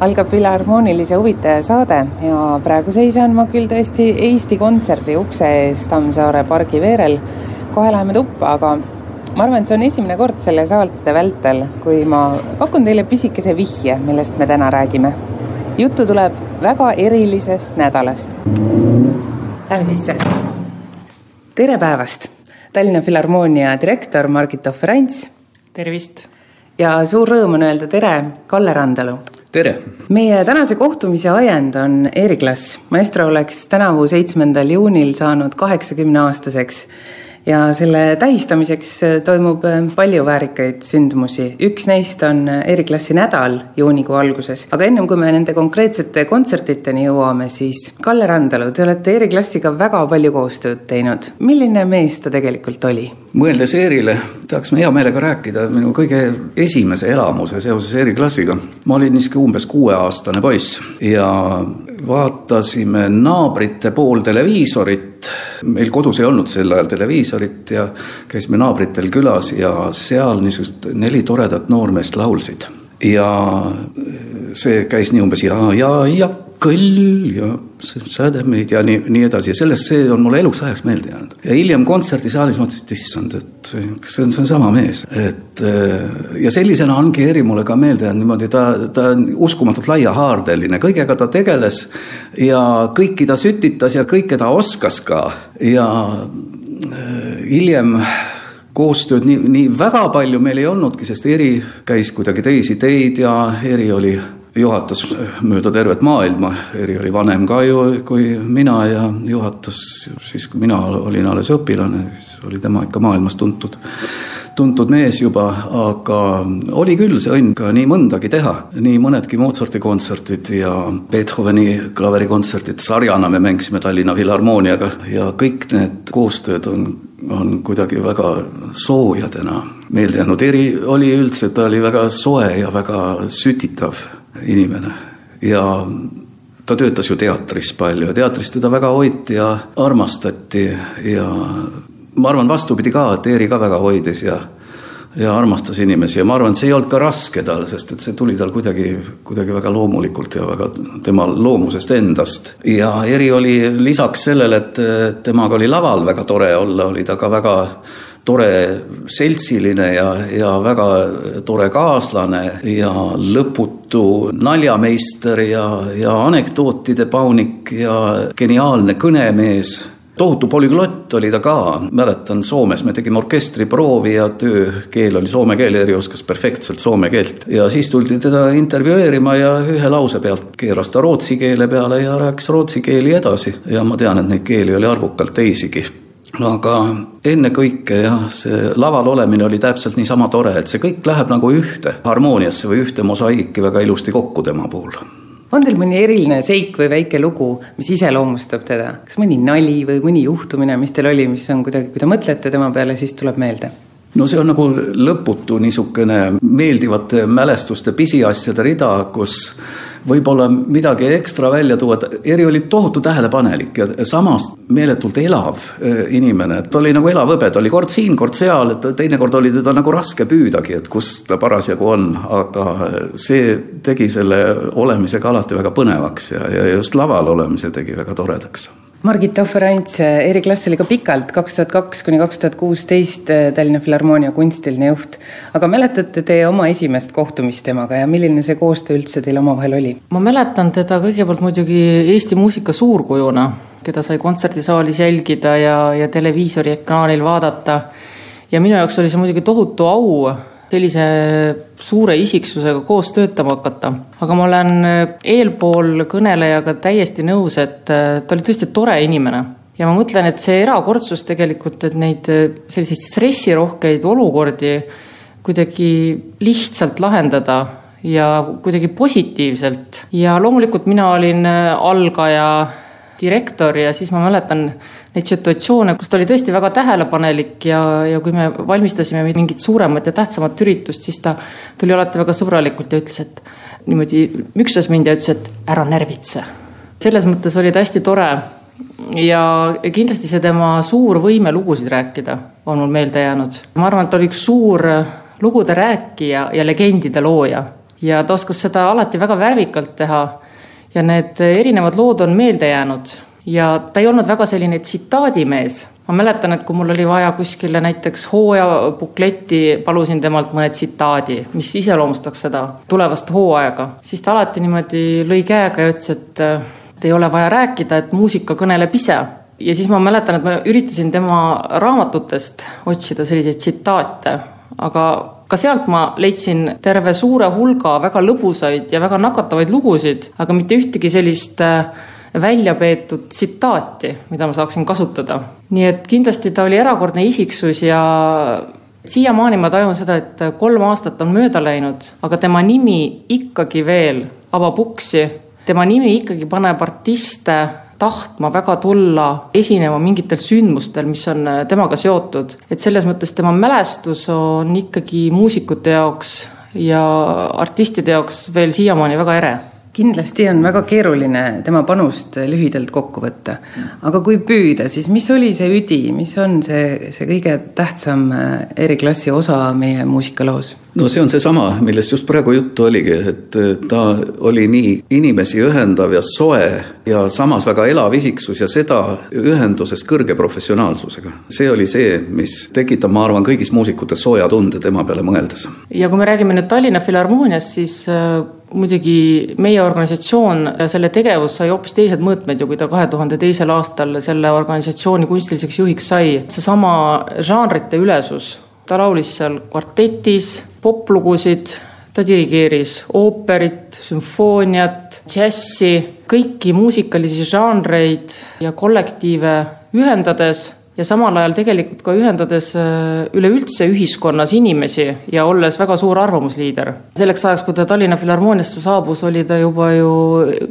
algab Filharmoonilise huvitaja saade ja praegu seisan ma küll tõesti Eesti Kontserdi ukse ees Tammsaare pargi veerel. kohe läheme tuppa, aga ma arvan, et see on esimene kord selle saate vältel, kui ma pakun teile pisikese vihje, millest me täna räägime. juttu tuleb väga erilisest nädalast. Lähme sisse. tere päevast, Tallinna Filharmoonia direktor Margit Ohver-Ants. tervist! ja suur rõõm on öelda tere, Kalle Randalu tere! meie tänase kohtumise ajend on Eeriklas. maestro oleks tänavu seitsmendal juunil saanud kaheksakümne aastaseks ja selle tähistamiseks toimub palju väärikaid sündmusi. üks neist on Eriklassi nädal juunikuu alguses, aga ennem kui me nende konkreetsete kontsertideni jõuame, siis Kalle Randalu, te olete Eriklassiga väga palju koostööd teinud. milline mees ta tegelikult oli? mõeldes Eerile, tahaks ma hea meelega rääkida minu kõige esimese elamuse seoses Eriklassiga. ma olin niisugune umbes kuueaastane poiss ja vaatasime naabrite pool televiisorit. Meil kodus ei olnud sel ajal televiisorit ja käisime naabritel külas ja seal niisugust neli toredat noormeest laulsid. ja see käis nii umbes ja, ja, ja kõll ja sädemeid ja nii, nii edasi. Ja sellest see on mulle eluks ajaks meelde jäänud. ja hiljem kontserdisaalis mõtlesin, et issand, et kas see on seesama mees, et äh, ja sellisena ongi Eri mulle ka meelde jäänud niimoodi, ta, ta on uskumatult laiahaardeline, kõigega ta tegeles ja kõiki ta sütitas ja kõike ta oskas ka. Ja äh, hiljem koostööd nii, nii väga palju meil ei olnudki, sest Eri käis kuidagi teisi teid ja Eri oli juhatas mööda tervet maailma, Eri oli vanem ka ju kui mina ja juhatas siis, kui mina olin alles õpilane, siis oli tema ikka maailmas tuntud, tuntud mees juba, aga oli küll see õnn ka nii mõndagi teha. nii mõnedki Mozarti kontserdid ja Beethoveni klaverikontserdid sarjana me mängisime Tallinna Filharmooniaga ja kõik need koostööd on on kuidagi väga soojadena meelde jäänud, Eri oli üldse, ta oli väga soe ja väga sütitav inimene ja ta töötas ju teatris palju ja teatris teda väga hoiti ja armastati ja ma arvan, vastupidi ka, et Eeri ka väga hoidis ja ja armastas inimesi ja ma arvan, et see ei olnud ka raske tal, sest et see tuli tal kuidagi, kuidagi väga loomulikult ja väga tema loomusest endast. ja Eri oli lisaks sellele, et temaga oli laval väga tore olla, oli ta ka väga tore seltsiline ja, ja väga tore kaaslane ja lõputu naljameister ja, ja anekdootide paunik ja geniaalne kõnemees. Tohutu polüglott oli ta ka, mäletan Soomes me tegime orkestriproovi ja töökeel oli soome keel, Eri oskas perfektselt soome keelt. ja siis tuldi teda intervjueerima ja ühe lause pealt keeras ta rootsi keele peale ja rääkis rootsi keeli edasi. Ja ma tean, et neid keeli oli arvukalt teisigi aga ennekõike jah, see laval olemine oli täpselt niisama tore, et see kõik läheb nagu ühte harmooniasse või ühte mosaiiki väga ilusti kokku tema puhul. on teil mõni eriline seik või väike lugu, mis iseloomustab teda, kas mõni nali või mõni juhtumine, mis teil oli, mis on kuidagi, kui te mõtlete tema peale, siis tuleb meelde? no see on nagu lõputu niisugune meeldivate mälestuste pisiasjade rida, kus võib-olla midagi ekstra välja tuua, et Eri oli tohutu tähelepanelik ja samas meeletult elav eh, inimene, et ta oli nagu elav hõbe, ta oli kord siin, kord seal, et teinekord oli teda nagu raske püüdagi, et kus ta parasjagu on, aga see tegi selle olemisega alati väga põnevaks ja, ja just laval olemise tegi väga toredaks Margit Ohver-Ants, Eri Klass oli ka pikalt, kaks tuhat kaks kuni kaks tuhat kuusteist Tallinna Filharmoonia kunstiline juht. aga mäletate te oma esimest kohtumist temaga ja milline see koostöö üldse teil omavahel oli? ma mäletan teda kõigepealt muidugi Eesti muusika suurkujuna, keda sai kontserdisaalis jälgida ja, ja televiisori ekraanil vaadata. ja minu jaoks oli see muidugi tohutu au sellise suure isiksusega koos töötama hakata. aga ma olen eelpool kõnelejaga täiesti nõus, et ta oli tõesti tore inimene. ja ma mõtlen, et see erakordsus tegelikult, et neid selliseid stressirohkeid olukordi kuidagi lihtsalt lahendada ja kuidagi positiivselt ja loomulikult mina olin algaja direktor ja siis ma mäletan, neid situatsioone, kus ta oli tõesti väga tähelepanelik ja, ja kui me valmistasime mingit suuremat ja tähtsamat üritust, siis ta tuli alati väga sõbralikult ja ütles, et niimoodi müksas mind ja ütles, et ära närvitse. selles mõttes oli ta hästi tore ja kindlasti see tema suur võime lugusid rääkida on mul meelde jäänud. ma arvan, et ta oli üks suur lugude rääkija ja legendide looja ja ta oskas seda alati väga värvikalt teha ja need erinevad lood on meelde jäänud ja ta ei olnud väga selline tsitaadimees. ma mäletan, et kui mul oli vaja kuskile näiteks hooajabukletti, palusin temalt mõne tsitaadi, mis iseloomustaks seda tulevast hooaega, siis ta alati niimoodi lõi käega ja ütles, et et ei ole vaja rääkida, et muusika kõneleb ise. ja siis ma mäletan, et ma üritasin tema raamatutest otsida selliseid tsitaate, aga ka sealt ma leidsin terve suure hulga väga lõbusaid ja väga nakatavaid lugusid, aga mitte ühtegi sellist äh, välja peetud tsitaati, mida ma saaksin kasutada. nii et kindlasti ta oli erakordne isiksus ja siiamaani ma tajun seda, et kolm aastat on mööda läinud, aga tema nimi ikkagi veel avab uksi, tema nimi ikkagi paneb artiste tahtma väga tulla esinema mingitel sündmustel, mis on temaga seotud. et selles mõttes tema mälestus on ikkagi muusikute jaoks ja artistide jaoks veel siiamaani väga ere kindlasti on väga keeruline tema panust lühidalt kokku võtta. aga kui püüda, siis mis oli see üdi, mis on see, see kõige tähtsam eriklassi osa meie muusikaloos? no see on seesama, millest just praegu juttu oligi, et ta oli nii inimesi ühendav ja soe ja samas väga elav isiksus ja seda ühenduses kõrge professionaalsusega. see oli see, mis tekitab, ma arvan, kõigis muusikutes sooja tunde tema peale mõeldes. ja kui me räägime nüüd Tallinna Filharmooniast, siis äh, muidugi meie organisatsioon, selle tegevus sai hoopis teised mõõtmed ju, kui ta kahe tuhande teisel aastal selle organisatsiooni kunstiliseks juhiks sai. seesama žanrite ülesus ta laulis seal kvartetis poplugusid, ta dirigeeris ooperit, sümfooniat, džässi, kõiki muusikalisi žanreid ja kollektiive ühendades ja samal ajal tegelikult ka ühendades äh, üleüldse ühiskonnas inimesi ja olles väga suur arvamusliider. selleks ajaks, kui ta Tallinna Filharmooniasse saabus, oli ta juba ju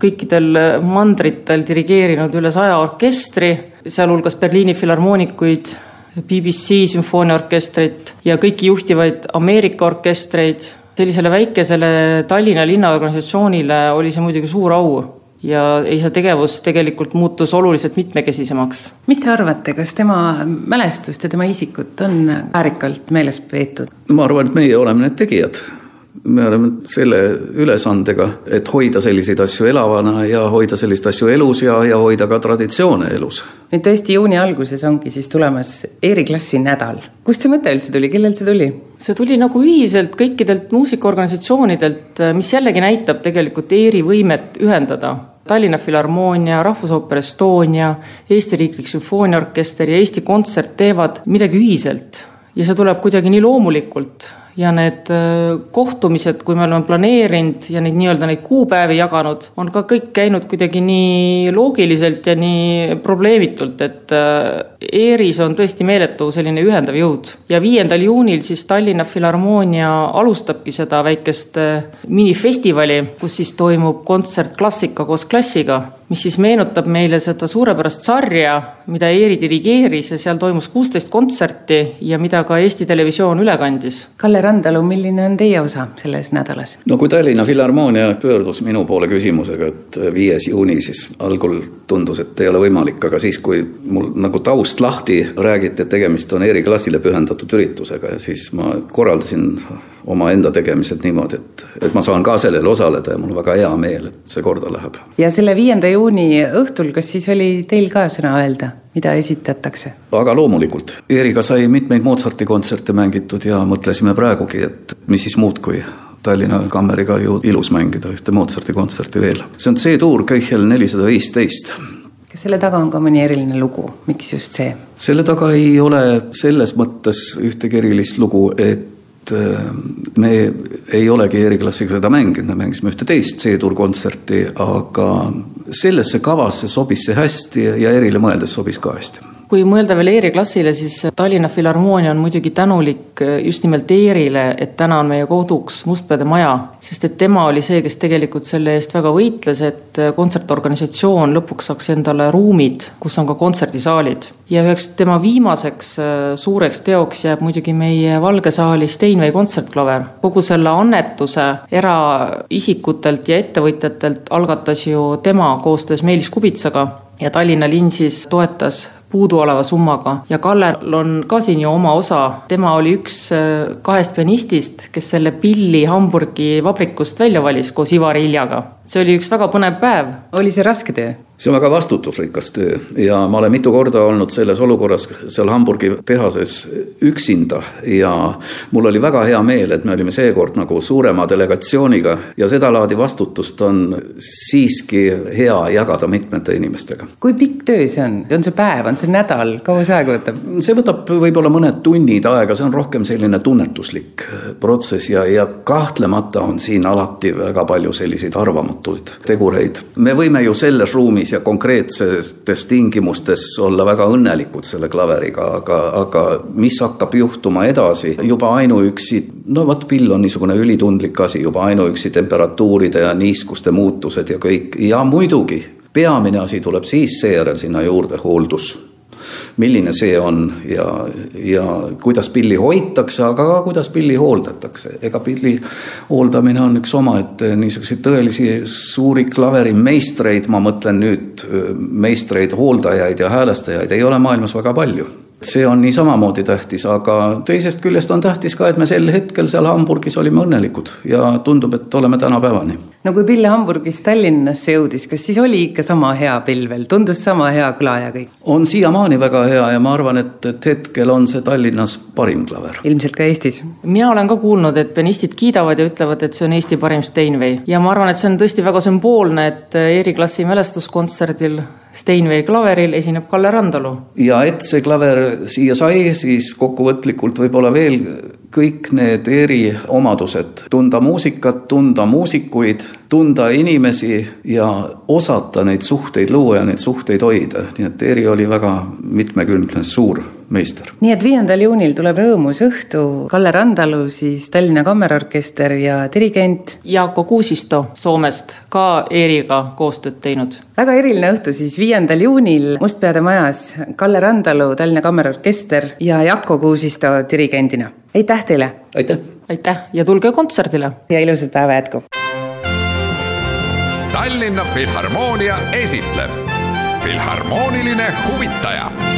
kõikidel mandritel dirigeerinud üle saja orkestri, sealhulgas Berliini filharmoonikuid BBC sümfooniaorkestrit ja kõiki juhtivaid Ameerika orkestreid. sellisele väikesele Tallinna linnaorganisatsioonile oli see muidugi suur au ja see tegevus tegelikult muutus oluliselt mitmekesisemaks. mis te arvate, kas tema mälestust ja tema isikut on väärikalt meeles peetud? ma arvan, et meie oleme need tegijad me oleme selle ülesandega, et hoida selliseid asju elavana ja hoida selliseid asju elus ja, ja hoida ka traditsioone elus. nüüd tõesti juuni alguses ongi siis tulemas eriklassi nädal. kust see mõte üldse tuli, kellelt see tuli? see tuli nagu ühiselt kõikidelt muusikaorganisatsioonidelt, mis jällegi näitab tegelikult ERi võimet ühendada Tallinna Filharmoonia, Rahvusooper Estonia, Eesti Riiklik Sümfooniaorkester ja Eesti Kontsert teevad midagi ühiselt. Ja see tuleb kuidagi nii loomulikult. Ja need äh, kohtumised, kui me oleme planeerinud ja neid nii-öelda neid kuupäevi jaganud, on ka kõik käinud kuidagi nii loogiliselt ja nii probleemitult, et äh, ERis on tõesti meeletu selline ühendav jõud. ja viiendal juunil siis Tallinna Filharmoonia alustabki seda väikest äh, minifestivali, kus siis toimub kontsert klassika koos klassiga mis siis meenutab meile seda suurepärast sarja, mida ERI dirigeeris ja seal toimus kuusteist kontserti ja mida ka Eesti Televisioon üle kandis. Kalle Randalu, milline on teie osa selles nädalas? no kui Tallinna Filharmoonia pöördus minu poole küsimusega, et viies juuni, siis algul tundus, et ei ole võimalik, aga siis, kui mul nagu taust lahti räägiti, et tegemist on ERI klassile pühendatud üritusega ja siis ma korraldasin omaenda tegemised niimoodi, et, et ma saan ka sellel osaleda ja mul on väga hea meel, et see korda läheb. ja selle viienda juuni õhtul, kas siis oli teil ka sõna öelda, mida esitatakse? aga loomulikult, Eeriga sai mitmeid Mozarti kontserte mängitud ja mõtlesime praegugi, et mis siis muud, kui Tallinna Kammeriga ju ilus mängida ühte Mozarti kontserti veel. see on C-tuur Köchel nelisada viisteist selle taga on ka mõni eriline lugu, miks just see? selle taga ei ole selles mõttes ühtegi erilist lugu, et Äh, me ei olegi eriklassiga seda mänginud, me mängisime ühte teist C-dur kontserti, aga sellesse kavasse sobis see hästi ja erile mõeldes sobis ka hästi kui mõelda veel Eeri klassile, siis Tallinna Filharmoonia on muidugi tänulik just nimelt Eerile, et täna on meie koduks Mustpeade maja, sest et tema oli see, kes tegelikult selle eest väga võitles, et kontsertorganisatsioon lõpuks saaks endale ruumid, kus on ka kontserdisaalid. ja üheks tema viimaseks äh, suureks teoks jääb muidugi meie Valge saali Steinway kontsertklaver. kogu selle annetuse eraisikutelt ja ettevõtjatelt algatas ju tema koostöös Meelis Kubitsaga ja Tallinna linn siis toetas puuduoleva summaga ja Kallel on ka siin ju oma osa, tema oli üks äh, kahest pianistist, kes selle pilli Hamburgi vabrikust välja valis koos Ivari Iljaga. see oli üks väga põnev päev. oli see raske töö? See on väga vastutusrikas töö ja ma olen mitu korda olnud selles olukorras seal Hamburgi tehases üksinda ja mul oli väga hea meel, et me olime seekord nagu suurema delegatsiooniga ja sedalaadi vastutust on siiski hea jagada mitmete inimestega. kui pikk töö see on, on see päev, on see nädal, kaua see aega võtab? see võtab võib-olla mõned tunnid aega, see on rohkem selline tunnetuslik protsess ja, ja kahtlemata on siin alati väga palju selliseid arvamatuid tegureid. me võime ju selles ruumis ja konkreetsetes tingimustes olla väga õnnelikud selle klaveriga, aga, aga mis hakkab juhtuma edasi, juba ainuüksi, no vot, pill on niisugune ülitundlik asi, juba ainuüksi temperatuuride ja niiskuste muutused ja kõik. Ja muidugi peamine asi tuleb siis seejärel sinna juurde, hooldus milline see on ja, ja kuidas pilli hoitakse, aga ka kuidas pilli hooldatakse. ega pilli hooldamine on üks omaette niisuguseid tõelisi suuri klaverimeistreid, ma mõtlen nüüd meistreid, hooldajaid ja häälestajaid ei ole maailmas väga palju see on nii samamoodi tähtis, aga teisest küljest on tähtis ka, et me sel hetkel seal Hamburgis olime õnnelikud ja tundub, et oleme tänapäevani. no kui Pill Hamburgist Tallinnasse jõudis, kas siis oli ikka sama hea Pill veel, tundus sama hea kõla ja kõik? on siiamaani väga hea ja ma arvan, et, et hetkel on see Tallinnas parim klaver. ilmselt ka Eestis. mina olen ka kuulnud, et pianistid kiidavad ja ütlevad, et see on Eesti parim Steinway ja ma arvan, et see on tõesti väga sümboolne, et eriklassi mälestuskontserdil Steinway klaveril esineb Kalle Randalu. ja et see klaver siia sai, siis kokkuvõtlikult võib-olla veel kõik need eriomadused, tunda muusikat, tunda muusikuid, tunda inimesi ja osata neid suhteid luua ja neid suhteid hoida, nii et Eri oli väga mitmekülgne, suur meister. nii et viiendal juunil tuleb rõõmus õhtu, Kalle Randalu siis Tallinna Kammerorkester ja dirigent. Jaako Kuusisto Soomest, ka Eeriga koostööd teinud. väga eriline õhtu siis viiendal juunil Mustpeade majas, Kalle Randalu, Tallinna Kammerorkester ja Jaako Kuusisto dirigendina. aitäh teile! aitäh! aitäh ja tulge kontserdile! ja ilusat päeva jätku! Tallinna Filharmoonia esitleb Filharmooniline huvitaja